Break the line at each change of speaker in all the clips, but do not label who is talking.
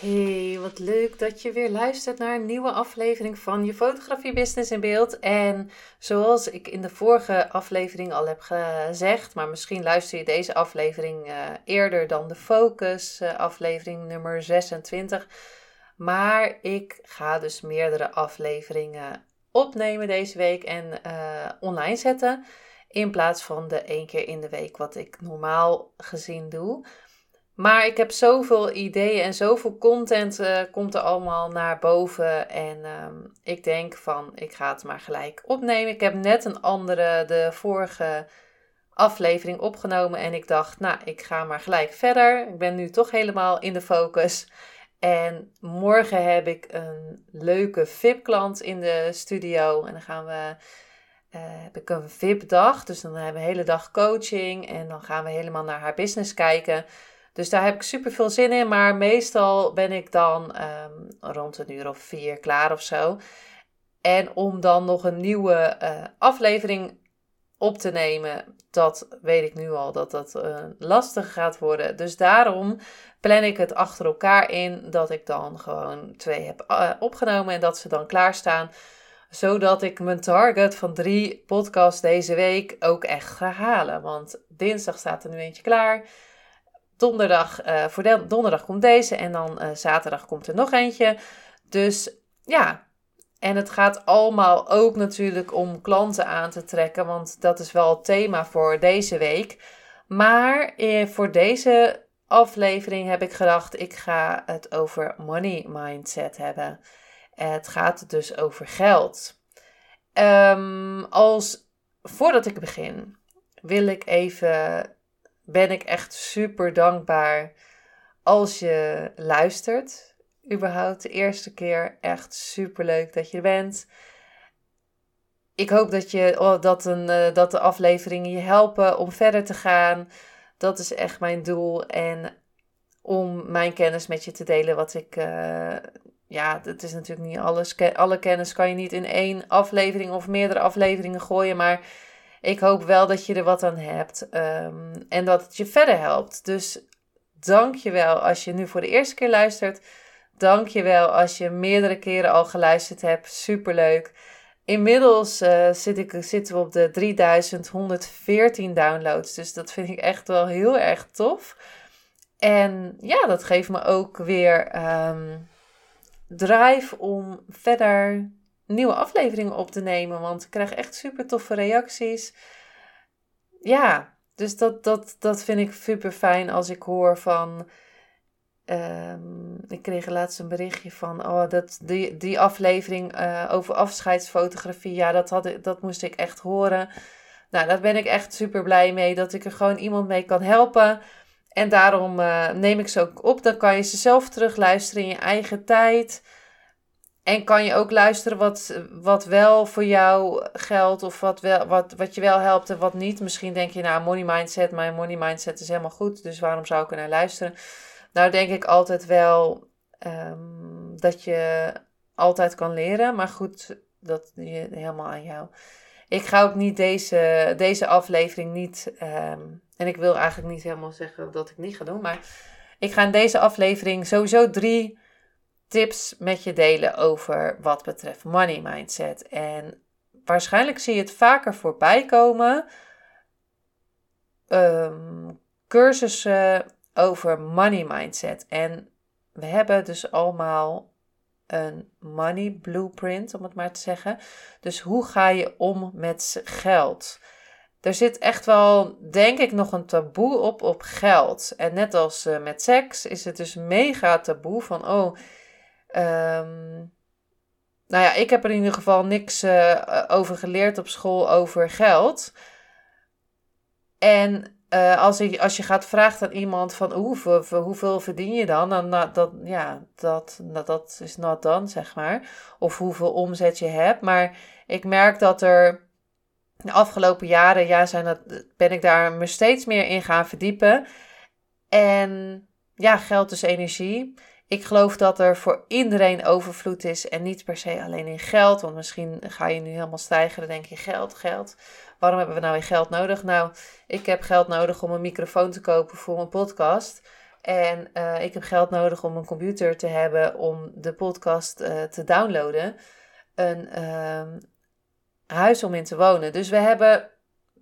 Hey, wat leuk dat je weer luistert naar een nieuwe aflevering van je fotografie business in beeld. En zoals ik in de vorige aflevering al heb gezegd, maar misschien luister je deze aflevering uh, eerder dan de focus uh, aflevering nummer 26. Maar ik ga dus meerdere afleveringen opnemen deze week en uh, online zetten. In plaats van de één keer in de week wat ik normaal gezien doe. Maar ik heb zoveel ideeën en zoveel content uh, komt er allemaal naar boven. En um, ik denk van, ik ga het maar gelijk opnemen. Ik heb net een andere, de vorige aflevering opgenomen. En ik dacht, nou, ik ga maar gelijk verder. Ik ben nu toch helemaal in de focus. En morgen heb ik een leuke VIP-klant in de studio. En dan gaan we, uh, heb ik een VIP-dag. Dus dan hebben we een hele dag coaching. En dan gaan we helemaal naar haar business kijken. Dus daar heb ik super veel zin in. Maar meestal ben ik dan um, rond een uur of vier klaar of zo. En om dan nog een nieuwe uh, aflevering op te nemen, dat weet ik nu al dat dat uh, lastig gaat worden. Dus daarom plan ik het achter elkaar in dat ik dan gewoon twee heb uh, opgenomen en dat ze dan klaarstaan. Zodat ik mijn target van drie podcasts deze week ook echt ga halen. Want dinsdag staat er nu eentje klaar. Donderdag, uh, voor de, donderdag komt deze en dan uh, zaterdag komt er nog eentje. Dus ja, en het gaat allemaal ook natuurlijk om klanten aan te trekken, want dat is wel het thema voor deze week. Maar eh, voor deze aflevering heb ik gedacht, ik ga het over money mindset hebben. Het gaat dus over geld. Um, als, voordat ik begin, wil ik even ben ik echt super dankbaar als je luistert. Überhaupt de eerste keer. Echt super leuk dat je er bent. Ik hoop dat, je, oh, dat, een, uh, dat de afleveringen je helpen om verder te gaan. Dat is echt mijn doel. En om mijn kennis met je te delen. Wat ik. Uh, ja, het is natuurlijk niet alles. Alle kennis kan je niet in één aflevering of meerdere afleveringen gooien. Maar ik hoop wel dat je er wat aan hebt um, en dat het je verder helpt. Dus dank je wel als je nu voor de eerste keer luistert. Dank je wel als je meerdere keren al geluisterd hebt. Superleuk. Inmiddels ik, zitten we op de 3114 downloads. Dus dat vind ik echt wel heel erg tof. En ja, dat geeft me ook weer um, drive om verder nieuwe afleveringen op te nemen. Want ik krijg echt super toffe reacties. Ja, dus dat, dat, dat vind ik super fijn als ik hoor van. Um, ik kreeg laatst een berichtje van, oh, dat, die, die aflevering uh, over afscheidsfotografie, ja, dat, had, dat moest ik echt horen. Nou, daar ben ik echt super blij mee, dat ik er gewoon iemand mee kan helpen. En daarom uh, neem ik ze ook op. Dan kan je ze zelf terugluisteren in je eigen tijd. En kan je ook luisteren wat, wat wel voor jou geldt of wat, wel, wat, wat je wel helpt en wat niet. Misschien denk je, nou, money mindset, mijn money mindset is helemaal goed, dus waarom zou ik er naar luisteren? Nou, denk ik altijd wel um, dat je altijd kan leren, maar goed, dat je, helemaal aan jou. Ik ga ook niet deze, deze aflevering niet, um, en ik wil eigenlijk niet helemaal zeggen dat ik niet ga doen, maar ik ga in deze aflevering sowieso drie tips met je delen over wat betreft money mindset. En waarschijnlijk zie je het vaker voorbij komen. Um, cursussen over money mindset. En we hebben dus allemaal een money blueprint, om het maar te zeggen. Dus hoe ga je om met geld? Er zit echt wel, denk ik, nog een taboe op op geld. En net als uh, met seks is het dus mega taboe van, oh, Um, nou ja, ik heb er in ieder geval niks uh, over geleerd op school over geld. En uh, als, je, als je gaat vragen aan iemand van hoeveel, hoeveel verdien je dan, dan dat, ja, dat, dat, dat is not dan, zeg maar. Of hoeveel omzet je hebt. Maar ik merk dat er de afgelopen jaren, ja, zijn dat, ben ik daar me steeds meer in gaan verdiepen. En ja, geld is energie. Ik geloof dat er voor iedereen overvloed is en niet per se alleen in geld. Want misschien ga je nu helemaal stijgen en denk je geld, geld. Waarom hebben we nou weer geld nodig? Nou, ik heb geld nodig om een microfoon te kopen voor mijn podcast. En uh, ik heb geld nodig om een computer te hebben om de podcast uh, te downloaden. Een uh, huis om in te wonen. Dus we hebben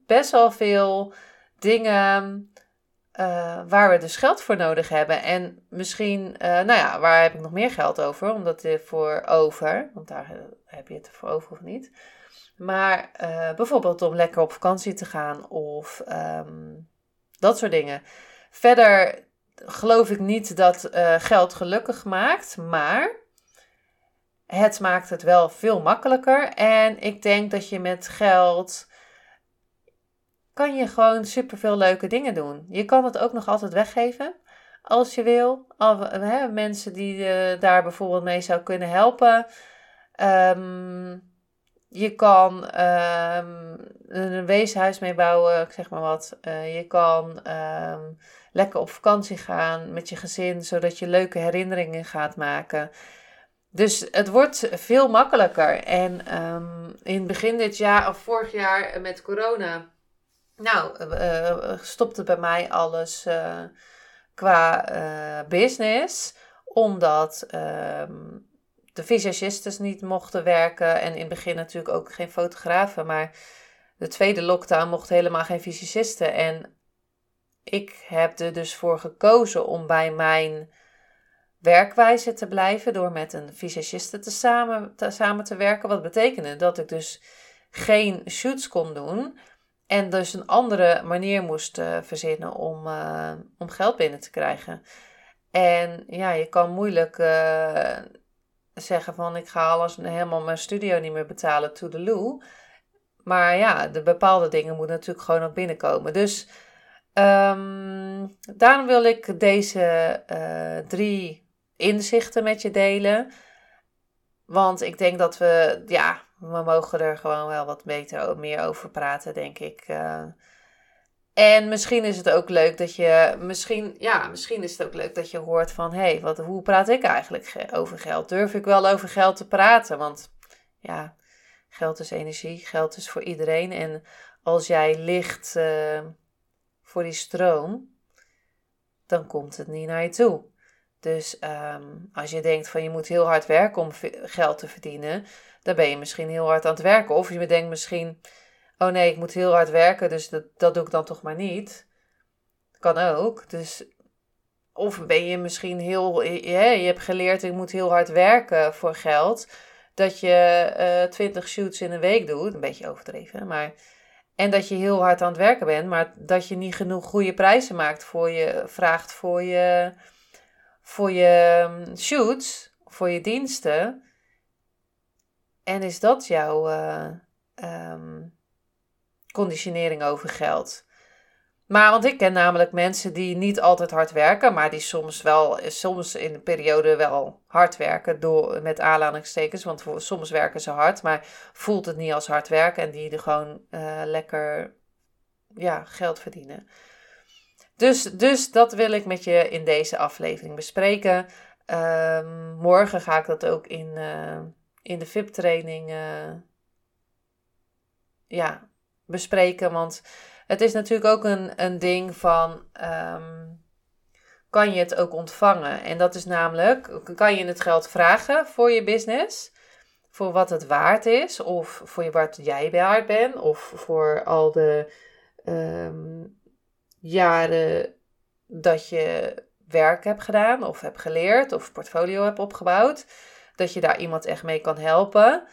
best wel veel dingen uh, waar we dus geld voor nodig hebben. En misschien, uh, nou ja, waar heb ik nog meer geld over? Omdat er voor over, want daar heb je het voor over of niet. Maar bijvoorbeeld om lekker op vakantie te gaan of um, dat soort dingen. Verder geloof ik niet dat geld gelukkig maakt, maar het maakt het wel veel makkelijker. En ik denk dat je met geld kan je gewoon superveel leuke dingen doen. Je kan het ook nog altijd weggeven als je wil. Al, hè, mensen die uh, daar bijvoorbeeld mee zou kunnen helpen. Um, je kan um, een weeshuis mee bouwen, ik zeg maar wat. Uh, je kan um, lekker op vakantie gaan met je gezin, zodat je leuke herinneringen gaat maken. Dus het wordt veel makkelijker. En in begin dit jaar of vorig jaar met corona nou, uh, stopte bij mij alles uh, qua business, omdat ehm, de visagisten niet mochten werken en in het begin natuurlijk ook geen fotografen, maar de tweede lockdown mocht helemaal geen visagisten. En ik heb er dus voor gekozen om bij mijn werkwijze te blijven door met een visagiste te samen, te, samen te werken. Wat betekende dat ik dus geen shoots kon doen. En dus een andere manier moest uh, verzinnen om, uh, om geld binnen te krijgen. En ja, je kan moeilijk uh, zeggen van ik ga alles helemaal mijn studio niet meer betalen to the loo. Maar ja, de bepaalde dingen moeten natuurlijk gewoon nog binnenkomen. Dus um, daarom wil ik deze drie inzichten met je delen. Want ik denk dat we, ja, we mogen er gewoon wel wat beter meer over praten, denk ik. Uh, en misschien is het ook leuk dat je, misschien, ja, misschien is het ook leuk dat je hoort van, hé, hey, wat, hoe praat ik eigenlijk over geld? Durf ik wel over geld te praten? Want ja, geld is energie, geld is voor iedereen. En als jij ligt uh, voor die stroom, dan komt het niet naar je toe. Dus um, als je denkt van je moet heel hard werken om geld te verdienen, dan ben je misschien heel hard aan het werken. Of je denkt misschien, oh nee, ik moet heel hard werken, dus dat, dat doe ik dan toch maar niet. Kan ook. Dus, of ben je misschien heel, je, je hebt geleerd, ik moet heel hard werken voor geld. Dat je eh, 20 shoots in een week doet, een beetje overdreven, maar... En dat je heel hard aan het werken bent, maar dat je niet genoeg goede prijzen maakt voor je, vraagt voor je, voor je mm, shoots, voor je diensten. En is dat jouw uh, um, conditionering over geld? Maar want ik ken namelijk mensen die niet altijd hard werken, maar die soms wel, soms in een periode wel hard werken door, met aanhalingstekens. Want voor, soms werken ze hard, maar voelt het niet als hard werken en die er gewoon uh, lekker ja, geld verdienen. Dus, dus dat wil ik met je in deze aflevering bespreken. Um, morgen ga ik dat ook in, in de VIP-training uh, ja, bespreken. Want het is natuurlijk ook een, een ding van. Um, kan je het ook ontvangen? En dat is namelijk, kan je het geld vragen voor je business? Voor wat het waard is, of voor je wat jij waard bent, of voor al de um, jaren dat je werk hebt gedaan, of hebt geleerd, of portfolio hebt opgebouwd dat je daar iemand echt mee kan helpen.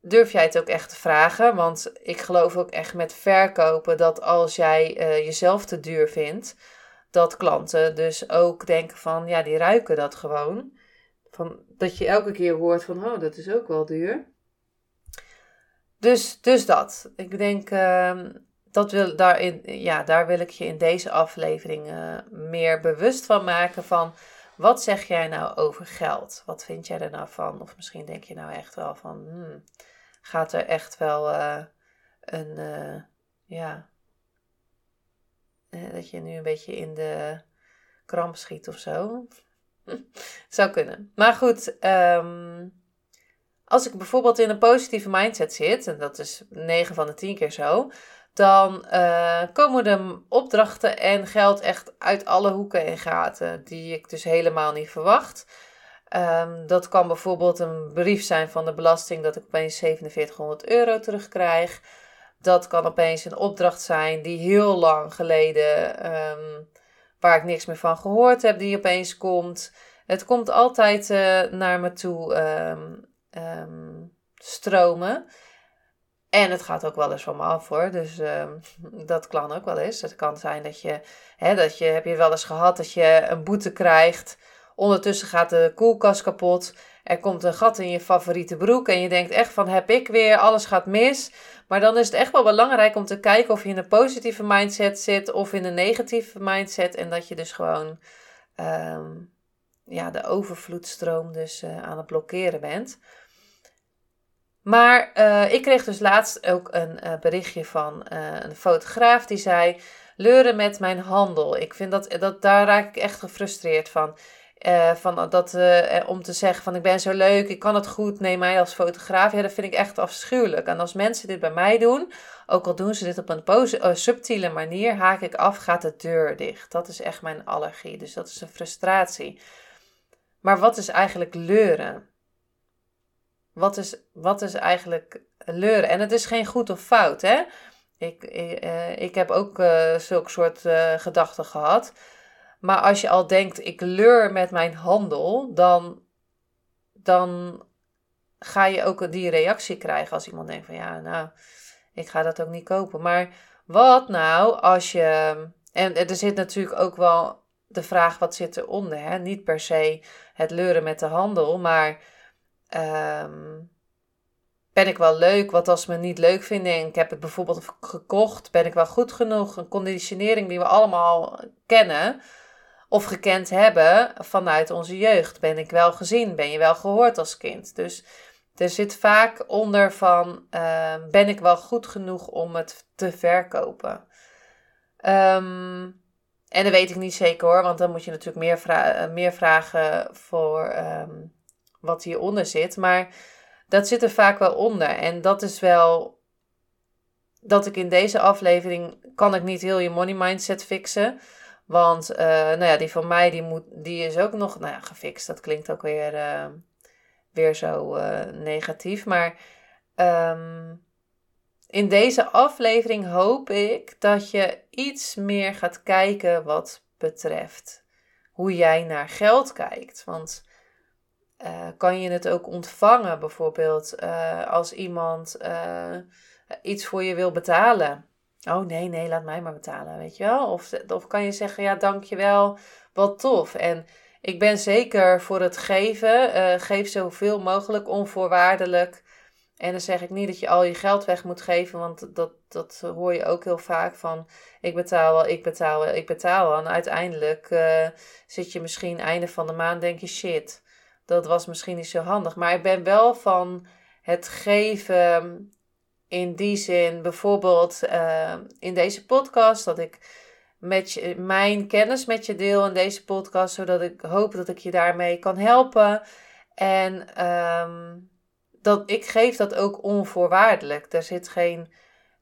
Durf jij het ook echt te vragen? Want ik geloof ook echt met verkopen dat als jij uh, jezelf te duur vindt, dat klanten dus ook denken van ja, die ruiken dat gewoon. Van, dat je elke keer hoort van oh, dat is ook wel duur. Dus, dus dat. Ik denk, uh, dat wil, daarin, ja, daar wil ik je in deze aflevering uh, meer bewust van maken van wat zeg jij nou over geld? Wat vind jij er nou van? Of misschien denk je nou echt wel van, hmm, gaat er echt wel uh, een, uh, ja, dat je nu een beetje in de kramp schiet of zo? Zou kunnen. Maar goed, um, als ik bijvoorbeeld in een positieve mindset zit, en dat is 9 van de 10 keer zo, dan uh, komen de opdrachten en geld echt uit alle hoeken en gaten, die ik dus helemaal niet verwacht. Um, dat kan bijvoorbeeld een brief zijn van de belasting dat ik opeens 4700 euro terugkrijg. Dat kan opeens een opdracht zijn die heel lang geleden, um, waar ik niks meer van gehoord heb, die opeens komt. Het komt altijd uh, naar me toe um, stromen. En het gaat ook wel eens van me af hoor. Dus uh, dat kan ook wel eens. Het kan zijn dat je, hè, dat je, heb je wel eens gehad dat je een boete krijgt. Ondertussen gaat de koelkast kapot. Er komt een gat in je favoriete broek. En je denkt echt van heb ik weer, alles gaat mis. Maar dan is het echt wel belangrijk om te kijken of je in een positieve mindset zit of in een negatieve mindset. En dat je dus gewoon um, ja, de overvloedstroom dus uh, aan het blokkeren bent. Maar uh, ik kreeg dus laatst ook een uh, berichtje van uh, een fotograaf die zei: Leuren met mijn handel. Ik vind dat, dat daar raak ik echt gefrustreerd van. van dat, om te zeggen van ik ben zo leuk, ik kan het goed, neem mij als fotograaf. Ja, dat vind ik echt afschuwelijk. En als mensen dit bij mij doen, ook al doen ze dit op een subtiele manier, haak ik af, gaat de deur dicht. Dat is echt mijn allergie. Dus dat is een frustratie. Maar wat is eigenlijk leuren? Wat is, wat is eigenlijk leuren? En het is geen goed of fout, hè? Ik, ik, uh, ik heb ook uh, zulke soort uh, gedachten gehad. Maar als je al denkt, ik leur met mijn handel, dan, dan ga je ook die reactie krijgen als iemand denkt van ja, nou, ik ga dat ook niet kopen. Maar wat nou als je. En er zit natuurlijk ook wel de vraag wat zit eronder. Hè? Niet per se het leuren met de handel, maar Um, ben ik wel leuk? Wat als ze me niet leuk vinden en ik heb het bijvoorbeeld gekocht, ben ik wel goed genoeg? Een conditionering die we allemaal kennen of gekend hebben vanuit onze jeugd. Ben ik wel gezien? Ben je wel gehoord als kind? Dus er zit vaak onder van, uh, ben ik wel goed genoeg om het te verkopen? Um, en dat weet ik niet zeker hoor, want dan moet je natuurlijk meer, meer vragen voor wat hieronder zit. Maar dat zit er vaak wel onder. En dat is wel dat ik in deze aflevering kan ik niet heel je money mindset fixen. Want uh, nou ja, die van mij die moet, die is ook nog nou ja, gefixt. Dat klinkt ook weer, uh, weer zo uh, negatief. Maar um, in deze aflevering hoop ik dat je iets meer gaat kijken wat betreft hoe jij naar geld kijkt. Want uh, kan je het ook ontvangen, bijvoorbeeld uh, als iemand uh, iets voor je wil betalen? Oh nee, nee, laat mij maar betalen, weet je wel? Of, of kan je zeggen, ja, dankjewel, wat tof. En ik ben zeker voor het geven. geef zoveel mogelijk onvoorwaardelijk. En dan zeg ik niet dat je al je geld weg moet geven, want dat, dat hoor je ook heel vaak van ik betaal wel, ik betaal wel, ik betaal wel. En uiteindelijk zit je misschien einde van de maand denk je shit dat was misschien niet zo handig. Maar ik ben wel van het geven in die zin, bijvoorbeeld uh, in deze podcast, dat ik met mijn kennis met je deel in deze podcast, zodat ik hoop dat ik je daarmee kan helpen. En um, dat ik geef dat ook onvoorwaardelijk. Er zit geen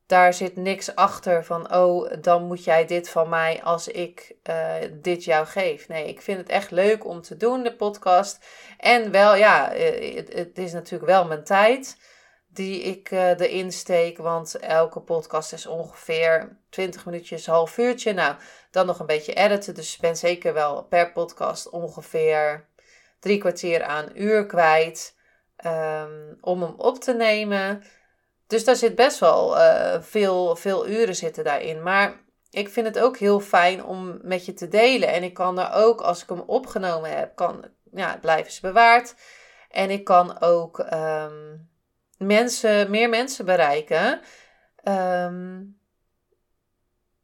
daar zit niks achter van, oh, dan moet jij dit van mij als ik uh, dit jou geef. Nee, ik vind het echt leuk om te doen, de podcast. En wel, ja, eh, het, het is natuurlijk wel mijn tijd die ik uh, erin steek. Want elke podcast is ongeveer 20 minuutjes, half uurtje. Nou, dan nog een beetje editen. Dus ik ben zeker wel per podcast ongeveer drie kwartier aan uur kwijt um, om hem op te nemen. Dus daar zit best wel uh, veel, veel uren zitten daarin. Maar ik vind het ook heel fijn om met je te delen. En ik kan er ook, als ik hem opgenomen heb, kan, ja, blijven ze bewaard. En ik kan ook um, mensen, meer mensen bereiken. Um,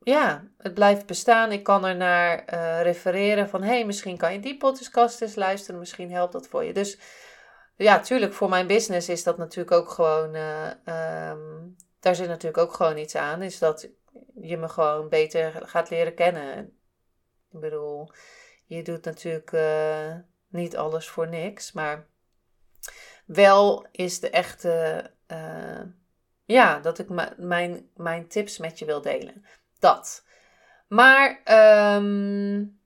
ja, het blijft bestaan. Ik kan er naar uh, refereren van, hey, misschien kan je die podcast eens luisteren, misschien helpt dat voor je. Dus ja, tuurlijk, voor mijn business is dat natuurlijk ook gewoon, uh, um, daar zit natuurlijk ook gewoon iets aan, is dat je me gewoon beter gaat leren kennen. Ik bedoel, je doet natuurlijk uh, niet alles voor niks, maar wel is de echte, uh, ja, dat ik mijn, mijn tips met je wil delen. Dat. Maar um,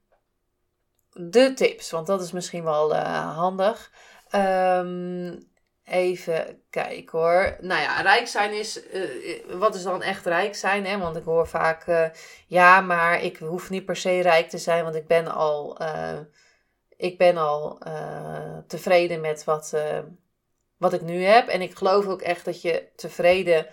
de tips, want dat is misschien wel uh, handig. Um, even kijken hoor. Nou ja, rijk zijn is. Uh, wat is dan echt rijk zijn? Hè? Want ik hoor vaak. Uh, ja, maar ik hoef niet per se rijk te zijn, want ik ben al. Uh, ik ben al tevreden met wat, wat ik nu heb. En ik geloof ook echt dat je tevreden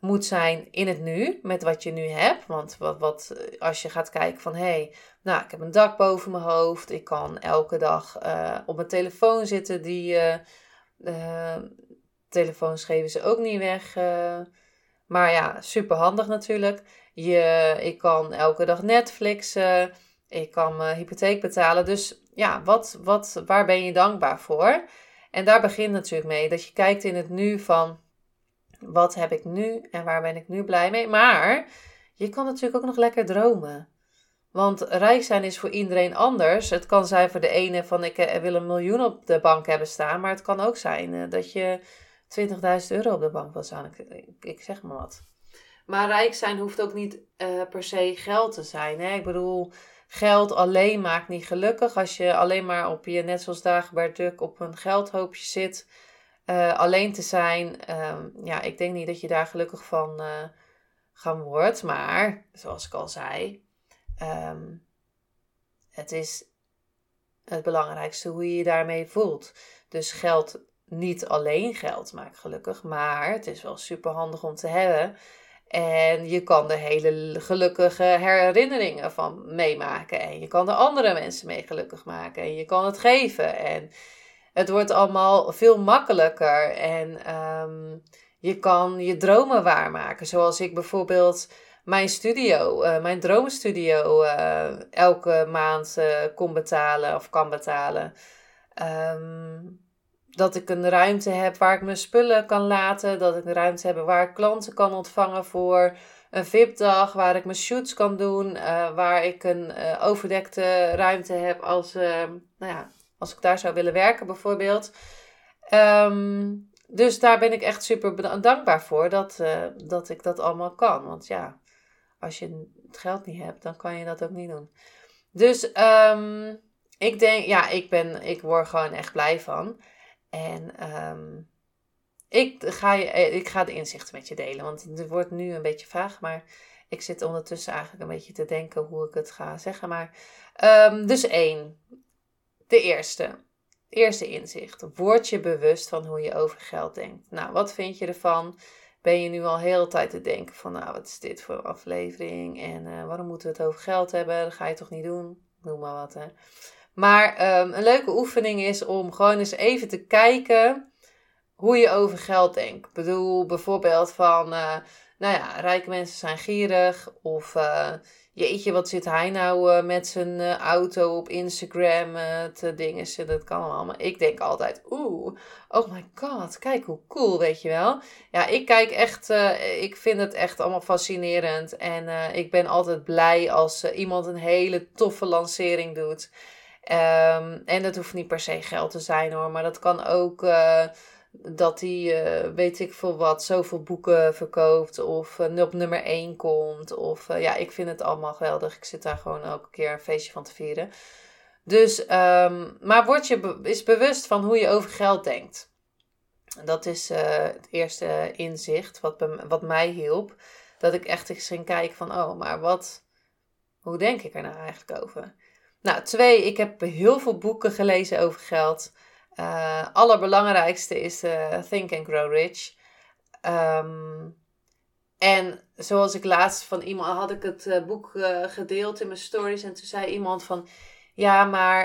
moet zijn in het nu, met wat je nu hebt. Want wat, wat, als je gaat kijken van, hé, hey, nou, ik heb een dak boven mijn hoofd. Ik kan elke dag uh, op mijn telefoon zitten. Die uh, telefoons geven ze ook niet weg. Maar ja, super handig natuurlijk. Je, ik kan elke dag Netflixen. Ik kan mijn hypotheek betalen. Dus ja, wat, wat, waar ben je dankbaar voor? En daar begint natuurlijk mee dat je kijkt in het nu van wat heb ik nu en waar ben ik nu blij mee. Maar je kan natuurlijk ook nog lekker dromen. Want rijk zijn is voor iedereen anders. Het kan zijn voor de ene van ik eh, wil een miljoen op de bank hebben staan. Maar het kan ook zijn eh, dat je 20.000 euro op de bank wil staan. Ik, zeg maar wat. Maar rijk zijn hoeft ook niet uh, per se geld te zijn. Hè? Ik bedoel, geld alleen maakt niet gelukkig. Als je alleen maar op je, net zoals Dagobert Duck, op een geldhoopje zit uh, alleen te zijn, um, ja, ik denk niet dat je daar gelukkig van uh, gaan wordt. Maar, zoals ik al zei, um, het is het belangrijkste hoe je je daarmee voelt. Dus geld, niet alleen geld maakt gelukkig, maar het is wel super handig om te hebben. En je kan er hele gelukkige herinneringen van meemaken. En je kan er andere mensen mee gelukkig maken. En je kan het geven. En het wordt allemaal veel makkelijker. En um, je kan je dromen waarmaken. Zoals ik bijvoorbeeld mijn studio, uh, mijn droomstudio, uh, elke maand uh, kon betalen of kan betalen. Um, dat ik een ruimte heb waar ik mijn spullen kan laten. Dat ik een ruimte heb waar ik klanten kan ontvangen voor een VIP-dag. Waar ik mijn shoots kan doen. waar ik een overdekte ruimte heb als, nou ja, als ik daar zou willen werken bijvoorbeeld. Um, dus daar ben ik echt super dankbaar voor dat, uh, dat ik dat allemaal kan. Want ja, als je het geld niet hebt, dan kan je dat ook niet doen. Dus um, ik denk, ja, ik, ben, ik word gewoon echt blij van. En um, ik, ga je, eh, ik ga de inzichten met je delen. Want het wordt nu een beetje vaag, maar ik zit ondertussen eigenlijk een beetje te denken hoe ik het ga zeggen. Maar, dus één. De eerste. Eerste inzicht. Word je bewust van hoe je over geld denkt. Nou, wat vind je ervan? Ben je nu al heel de tijd te denken van, nou, wat is dit voor een aflevering? En uh, waarom moeten we het over geld hebben? Dat ga je toch niet doen? Noem maar wat, hè. Maar um, een leuke oefening is om gewoon eens even te kijken hoe je over geld denkt. Ik bedoel, bijvoorbeeld van, uh, nou ja, rijke mensen zijn gierig. Of uh, jeetje, wat zit hij nou met zijn uh, auto op Instagram uh, te dingen. Dat kan allemaal. Ik denk altijd, oeh, oh my god, kijk hoe cool, weet je wel. Ja, ik kijk echt, ik vind het echt allemaal fascinerend. En ik ben altijd blij als iemand een hele toffe lancering doet. Um, en dat hoeft niet per se geld te zijn hoor, maar dat kan ook dat hij, uh, weet ik veel wat, zoveel boeken verkoopt of uh, op nummer 1 komt. Of uh, ja, ik vind het allemaal geweldig. Ik zit daar gewoon elke keer een feestje van te vieren. Dus, um, maar word je is bewust van hoe je over geld denkt. Dat is het eerste inzicht wat, wat mij hielp. Dat ik echt eens ging kijken van, oh, maar wat, hoe denk ik er nou eigenlijk over? Nou, twee, ik heb heel veel boeken gelezen over geld. Uh, allerbelangrijkste is uh, Think and Grow Rich. Um, en zoals ik laatst van iemand had ik het uh, boek gedeeld in mijn stories. En toen zei iemand van. Ja, maar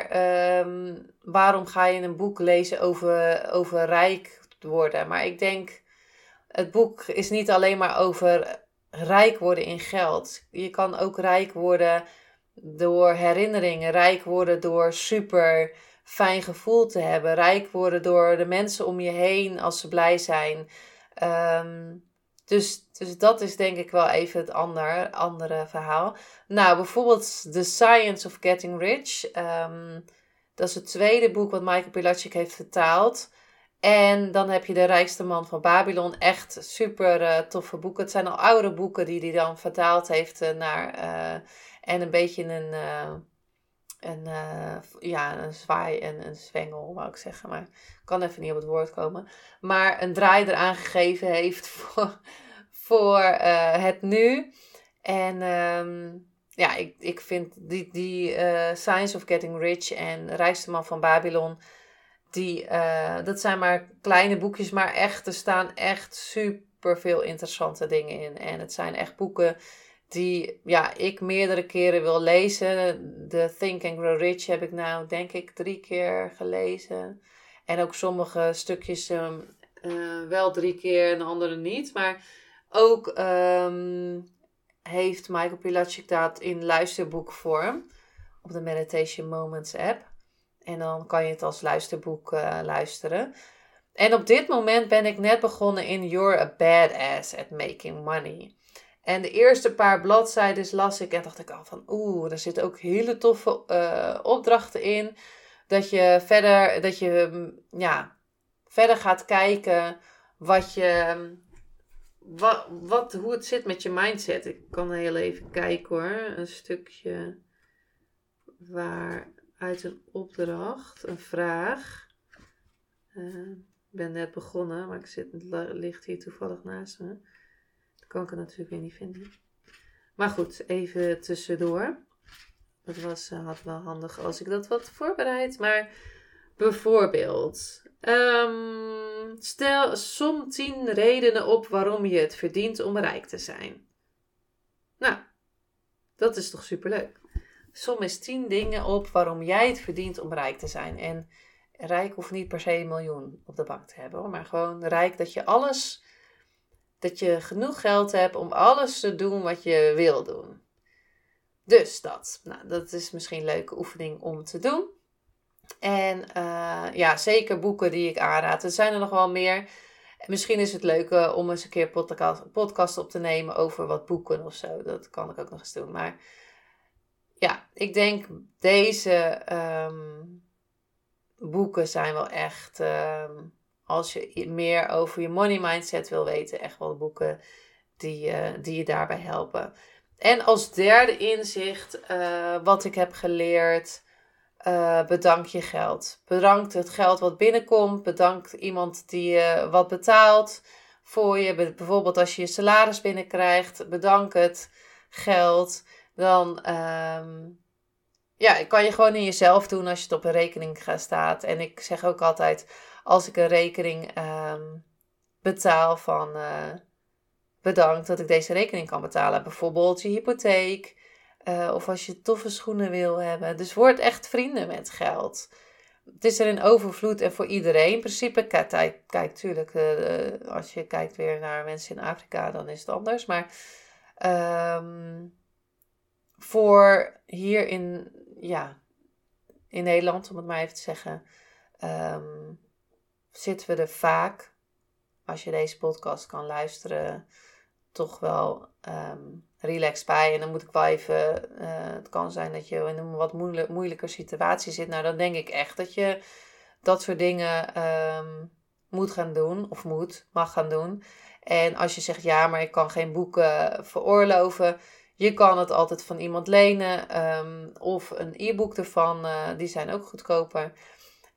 um, waarom ga je een boek lezen over, over rijk worden? Maar ik denk, het boek is niet alleen maar over rijk worden in geld. Je kan ook rijk worden door herinneringen, rijk worden door super fijn gevoel te hebben, rijk worden door de mensen om je heen als ze blij zijn. Ehm, dus, dus dat is denk ik wel even het ander, andere verhaal. Nou, bijvoorbeeld The Science of Getting Rich. Ehm, dat is het tweede boek wat Michael Pilacic heeft vertaald. En dan heb je De Rijkste Man van Babylon. Echt super uh, toffe boeken. Het zijn al oude boeken die hij dan vertaald heeft uh, naar... Uh, en een beetje een... een ja, een zwaai en een zwengel, wou ik zeggen. Maar ik kan even niet op het woord komen. Maar een draai eraan gegeven heeft voor, voor het nu. En... Um, ja, ik, ik vind die, die Science of Getting Rich en Rijkste Man van Babylon die, uh, dat zijn maar kleine boekjes, maar echt, er staan echt super veel interessante dingen in. En het zijn echt boeken die ja, ik meerdere keren wil lezen. The Think and Grow Rich heb ik nou, denk ik, drie keer gelezen. En ook sommige stukjes um, uh, wel drie keer en andere niet. Maar ook um, heeft Michael Pilacic dat in luisterboekvorm op de Meditation Moments app. En dan kan je het als luisterboek uh, luisteren. En op dit moment ben ik net begonnen in You're a Badass at Making Money. En de eerste paar bladzijden las ik en dacht ik al van oeh, er zitten ook hele toffe uh, opdrachten in. Dat je verder, dat je mm, ja, verder gaat kijken wat je, wat, wat, hoe het zit met je mindset. Ik kan heel even kijken hoor, een stukje waar uit een opdracht, een vraag. Uh, ik ben net begonnen, maar ik zit, ligt hier toevallig naast me. Kan ik het natuurlijk weer niet vinden. Maar goed, even tussendoor. Dat was, uh, had wel handig als ik dat wat voorbereid. Maar bijvoorbeeld, um, stel som 10 redenen op waarom je het verdient om rijk te zijn. Nou, dat is toch superleuk. Som eens tien dingen op waarom jij het verdient om rijk te zijn. En rijk hoeft niet per se een miljoen op de bank te hebben, maar gewoon rijk dat je alles, dat je genoeg geld hebt om alles te doen wat je wil doen. Dus dat. Nou, dat is misschien een leuke oefening om te doen. En uh, ja, zeker boeken die ik aanraad. Er zijn er nog wel meer. Misschien is het leuk om eens een keer podcast, podcast op te nemen over wat boeken of zo. Dat kan ik ook nog eens doen. Maar ja, ik denk deze ehm, boeken zijn wel echt, ehm, als je meer over je money mindset wil weten, echt wel boeken die, uh, die je daarbij helpen. En als derde inzicht, uh, wat ik heb geleerd, uh, bedank je geld. Bedank het geld wat binnenkomt. Bedank iemand die je wat betaalt voor je. Bijvoorbeeld als je je salaris binnenkrijgt, bedank het geld dan um, ja, kan je gewoon in jezelf doen als je het op een rekening staat. En ik zeg ook altijd, als ik een rekening um, betaal van uh, bedankt dat ik deze rekening kan betalen. Bijvoorbeeld je hypotheek. Uh, of als je toffe schoenen wil hebben. Dus word echt vrienden met geld. Het is er in overvloed en voor iedereen. In principe, kijk, kijk tuurlijk, uh, als je kijkt weer naar mensen in Afrika, dan is het anders. Maar um, voor hier in, ja, in Nederland, om het maar even te zeggen, um, zitten we er vaak, als je deze podcast kan luisteren, toch wel um, relaxed bij. En dan moet ik wel even, uh, het kan zijn dat je in een wat moeilijk, moeilijker situatie zit. Nou, dan denk ik echt dat je dat soort dingen um, moet gaan doen, of moet, mag gaan doen. En als je zegt, ja, maar ik kan geen boeken veroorloven je kan het altijd van iemand lenen um, of een e-book ervan. Uh, die zijn ook goedkoper.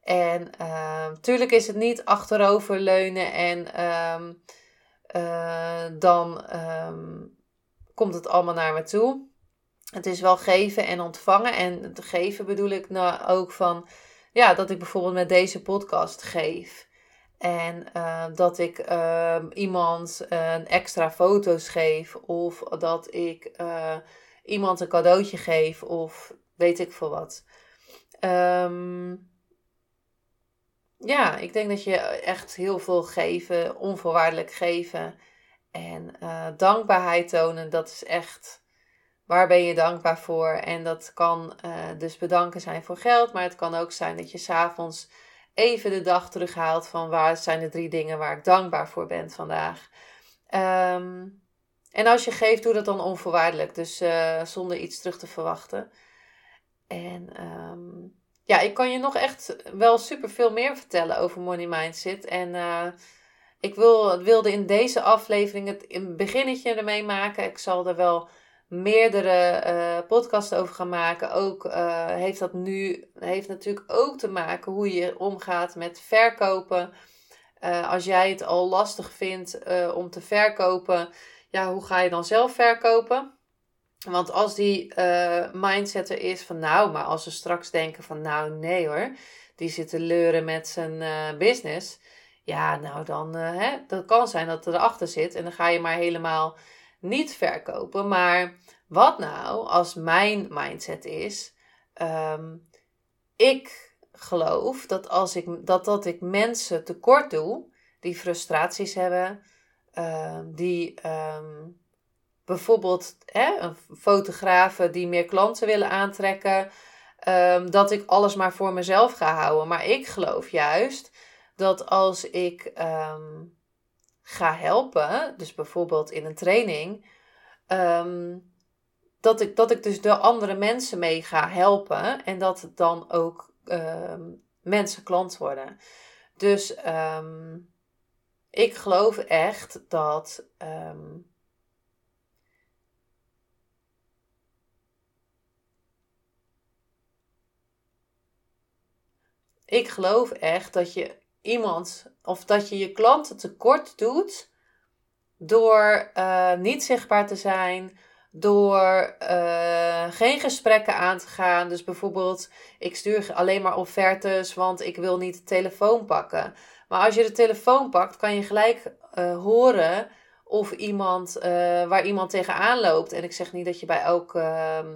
En natuurlijk ehm, is het niet achterover leunen en um, uh, dan komt het allemaal naar me toe. Het is wel geven en ontvangen. En het geven bedoel ik nou ook van, ja, dat ik bijvoorbeeld met deze podcast geef. En uh, dat ik uh, iemand een extra foto's geef. Of dat ik uh, iemand een cadeautje geef. Of weet ik veel wat. Um, ja, ik denk dat je echt heel veel geven, onvoorwaardelijk geven. En uh, dankbaarheid tonen, dat is echt waar ben je dankbaar voor. En dat kan uh, dus bedanken zijn voor geld, maar het kan ook zijn dat je s'avonds even de dag terughaalt van waar zijn de drie dingen waar ik dankbaar voor ben vandaag. Um, en als je geeft, doe dat dan onvoorwaardelijk. Dus zonder iets terug te verwachten. En um, ja, ik kan je nog echt wel super veel meer vertellen over Money Mindset. En uh, ik wil, wilde in deze aflevering het in beginnetje ermee maken. Ik zal er wel meerdere uh, podcasts over gaan maken. Ook uh, heeft dat nu heeft natuurlijk ook te maken hoe je omgaat met verkopen. Als jij het al lastig vindt om te verkopen, ja, hoe ga je dan zelf verkopen? Want als die mindset er is van nou, maar als ze straks denken van nou nee hoor, die zitten leuren met zijn business. Ja, nou dan, hè, dat kan zijn dat er erachter zit en dan ga je maar helemaal niet verkopen. Maar wat nou als mijn mindset is: ehm, ik geloof dat als ik, dat, dat ik mensen tekort doe die frustraties hebben, um, die ehm, bijvoorbeeld hè, fotografen die meer klanten willen aantrekken, dat ik alles maar voor mezelf ga houden. Maar ik geloof juist dat als ik ga helpen, dus bijvoorbeeld in een training, um, dat, ik, dat ik dus de andere mensen mee ga helpen en dat dan ook mensen klant worden. Dus ik geloof echt dat. Ik geloof echt dat je iemand of dat je je klanten tekort doet door uh, niet zichtbaar te zijn, door uh, geen gesprekken aan te gaan. Dus bijvoorbeeld, ik stuur alleen maar offertes, want ik wil niet de telefoon pakken. Maar als je de telefoon pakt, kan je gelijk uh, horen of iemand, waar iemand tegenaan loopt. En ik zeg niet dat je bij elk ehm,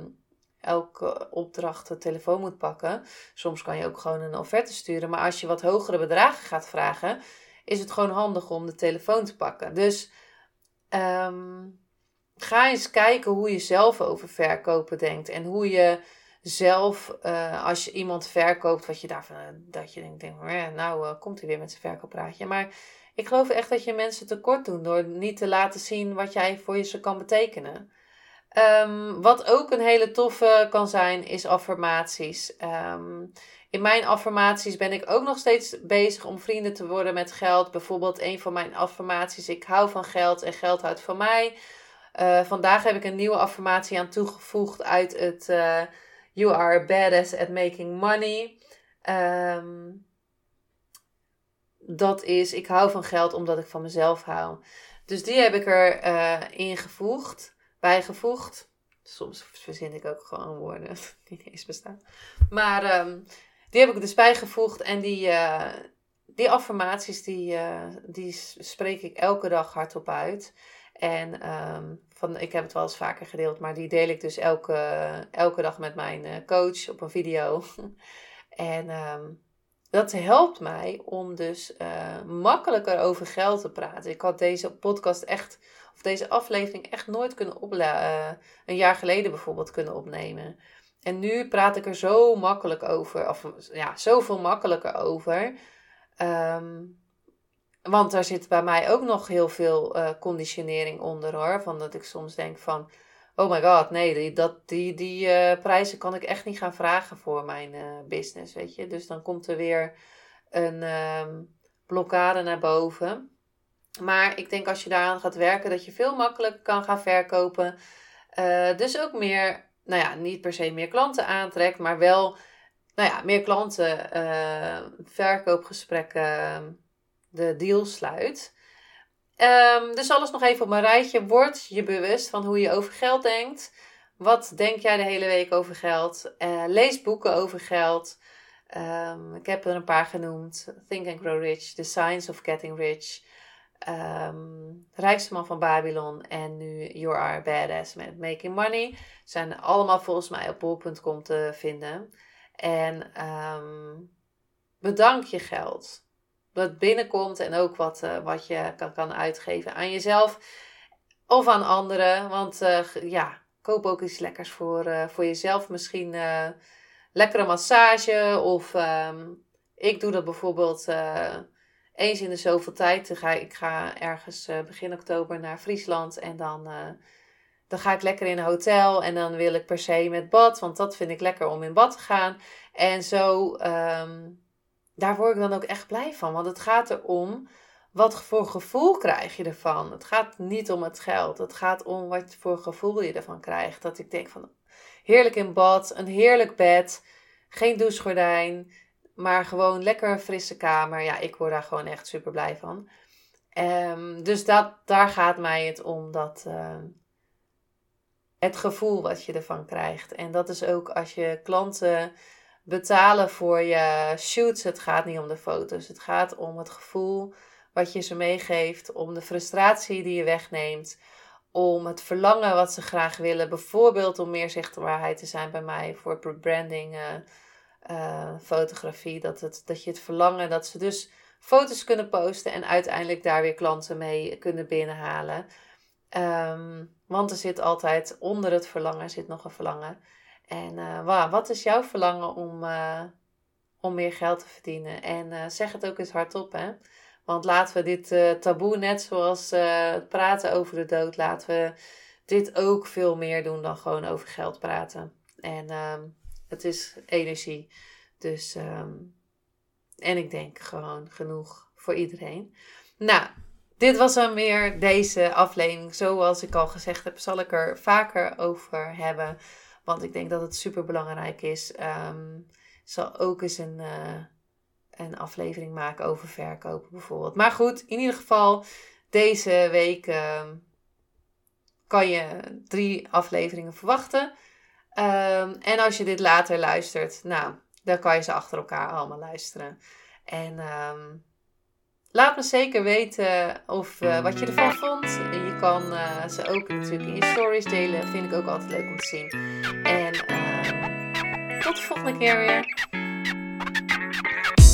elke opdracht de telefoon moet pakken. Soms kan je ook gewoon een offerte sturen. Maar als je wat hogere bedragen gaat vragen, is het gewoon handig om de telefoon te pakken. Dus um, ga eens kijken hoe je zelf over verkopen denkt. En hoe je zelf, uh, als je iemand verkoopt, wat je daarvan, uh, dat je denkt, denk, nou uh, komt hij weer met zijn verkooppraatje. Maar ik geloof echt dat je mensen tekort doet door niet te laten zien wat jij voor je ze kan betekenen. Um, wat ook een hele toffe kan zijn, is affirmaties. Um, in mijn affirmaties ben ik ook nog steeds bezig om vrienden te worden met geld. Bijvoorbeeld een van mijn affirmaties, ik hou van geld en geld houdt van mij. Uh, vandaag heb ik een nieuwe affirmatie aan toegevoegd uit het uh, You are badass at making money. Um, dat is, ik hou van geld omdat ik van mezelf hou. Dus die heb ik er uh, ingevoegd bijgevoegd. Soms verzin ik ook gewoon woorden die niet eens bestaan. Maar um, die heb ik dus bijgevoegd. En die, uh, die affirmaties, die, uh, die spreek ik elke dag hardop uit. En um, van, ik heb het wel eens vaker gedeeld, maar die deel ik dus elke, elke dag met mijn uh, coach op een video. en um, dat helpt mij om dus makkelijker over geld te praten. Ik had deze podcast echt deze aflevering echt nooit kunnen. Uh, een jaar geleden bijvoorbeeld kunnen opnemen. En nu praat ik er zo makkelijk over. Of ja, zoveel makkelijker over. Um, want daar zit bij mij ook nog heel veel uh, conditionering onder hoor. Van dat ik soms denk van. Oh my god, nee, die, dat, die, die uh, prijzen kan ik echt niet gaan vragen voor mijn business, weet je. Dus dan komt er weer een um, blokkade naar boven. Maar ik denk als je daaraan gaat werken, dat je veel makkelijker kan gaan verkopen. Uh, dus ook meer, nou ja, niet per se meer klanten aantrekt, maar wel, nou ja, meer klanten, uh, verkoopgesprekken, de deal sluit. Um, dus alles nog even op een rijtje. Word je bewust van hoe je over geld denkt. Wat denk jij de hele week over geld? Uh, lees boeken over geld. Um, ik heb er een paar genoemd. Think and Grow Rich, The Science of Getting Rich um, Rijkste man van Babylon en nu You Are Badass met Making Money. Zijn allemaal volgens mij op bol.com te vinden. En um, bedank je geld. Dat binnenkomt en ook wat, uh, wat je kan, kan uitgeven aan jezelf. of aan anderen. Want uh, ja, koop ook iets lekkers voor, uh, voor jezelf. Misschien lekkere massage. Of um, ik doe dat bijvoorbeeld eens in de zoveel tijd. Ga, ik ga ergens begin oktober naar Friesland. En dan, dan ga ik lekker in een hotel. En dan wil ik per se met bad. Want dat vind ik lekker om in bad te gaan. En zo, um, daar word ik dan ook echt blij van. Want het gaat erom wat voor gevoel krijg je ervan? Het gaat niet om het geld. Het gaat om wat voor gevoel je ervan krijgt. Dat ik denk van heerlijk in bad, een heerlijk bed, geen douchegordijn, maar gewoon lekker frisse kamer. Ja, ik word daar gewoon echt super blij van. Um, dus dat, daar gaat mij het om. Dat, uh, het gevoel wat je ervan krijgt. En dat is ook als je klanten betalen voor je shoots. Het gaat niet om de foto's. Het gaat om het gevoel wat je ze meegeeft, om de frustratie die je wegneemt, om het verlangen wat ze graag willen, bijvoorbeeld om meer zichtbaarheid te zijn bij mij voor branding, uh, uh, fotografie, dat, het, dat je het verlangen dat ze dus foto's kunnen posten en uiteindelijk daar weer klanten mee kunnen binnenhalen. Um, want er zit altijd onder het verlangen zit nog een verlangen. En uh, wat is jouw verlangen om, om meer geld te verdienen? En zeg het ook eens hardop, hè. Want laten we dit taboe, net zoals het praten over de dood, laten we dit ook veel meer doen dan gewoon over geld praten. En um, het is energie. Dus, um, en ik denk gewoon genoeg voor iedereen. Nou, dit was dan weer deze aflevering. Zoals ik al gezegd heb, zal ik er vaker over hebben. Want ik denk dat het super belangrijk is. Um, zal ook eens een. Uh, een aflevering maken over verkopen bijvoorbeeld. Maar goed, in ieder geval, deze week ehm, kan je drie afleveringen verwachten. Um, en als je dit later luistert, nou, dan kan je ze achter elkaar allemaal luisteren. En um, laat me zeker weten of, uh, wat je ervan vond. Je kan uh, ze ook natuurlijk in je stories delen. Vind ik ook altijd leuk om te zien. En tot de volgende keer weer.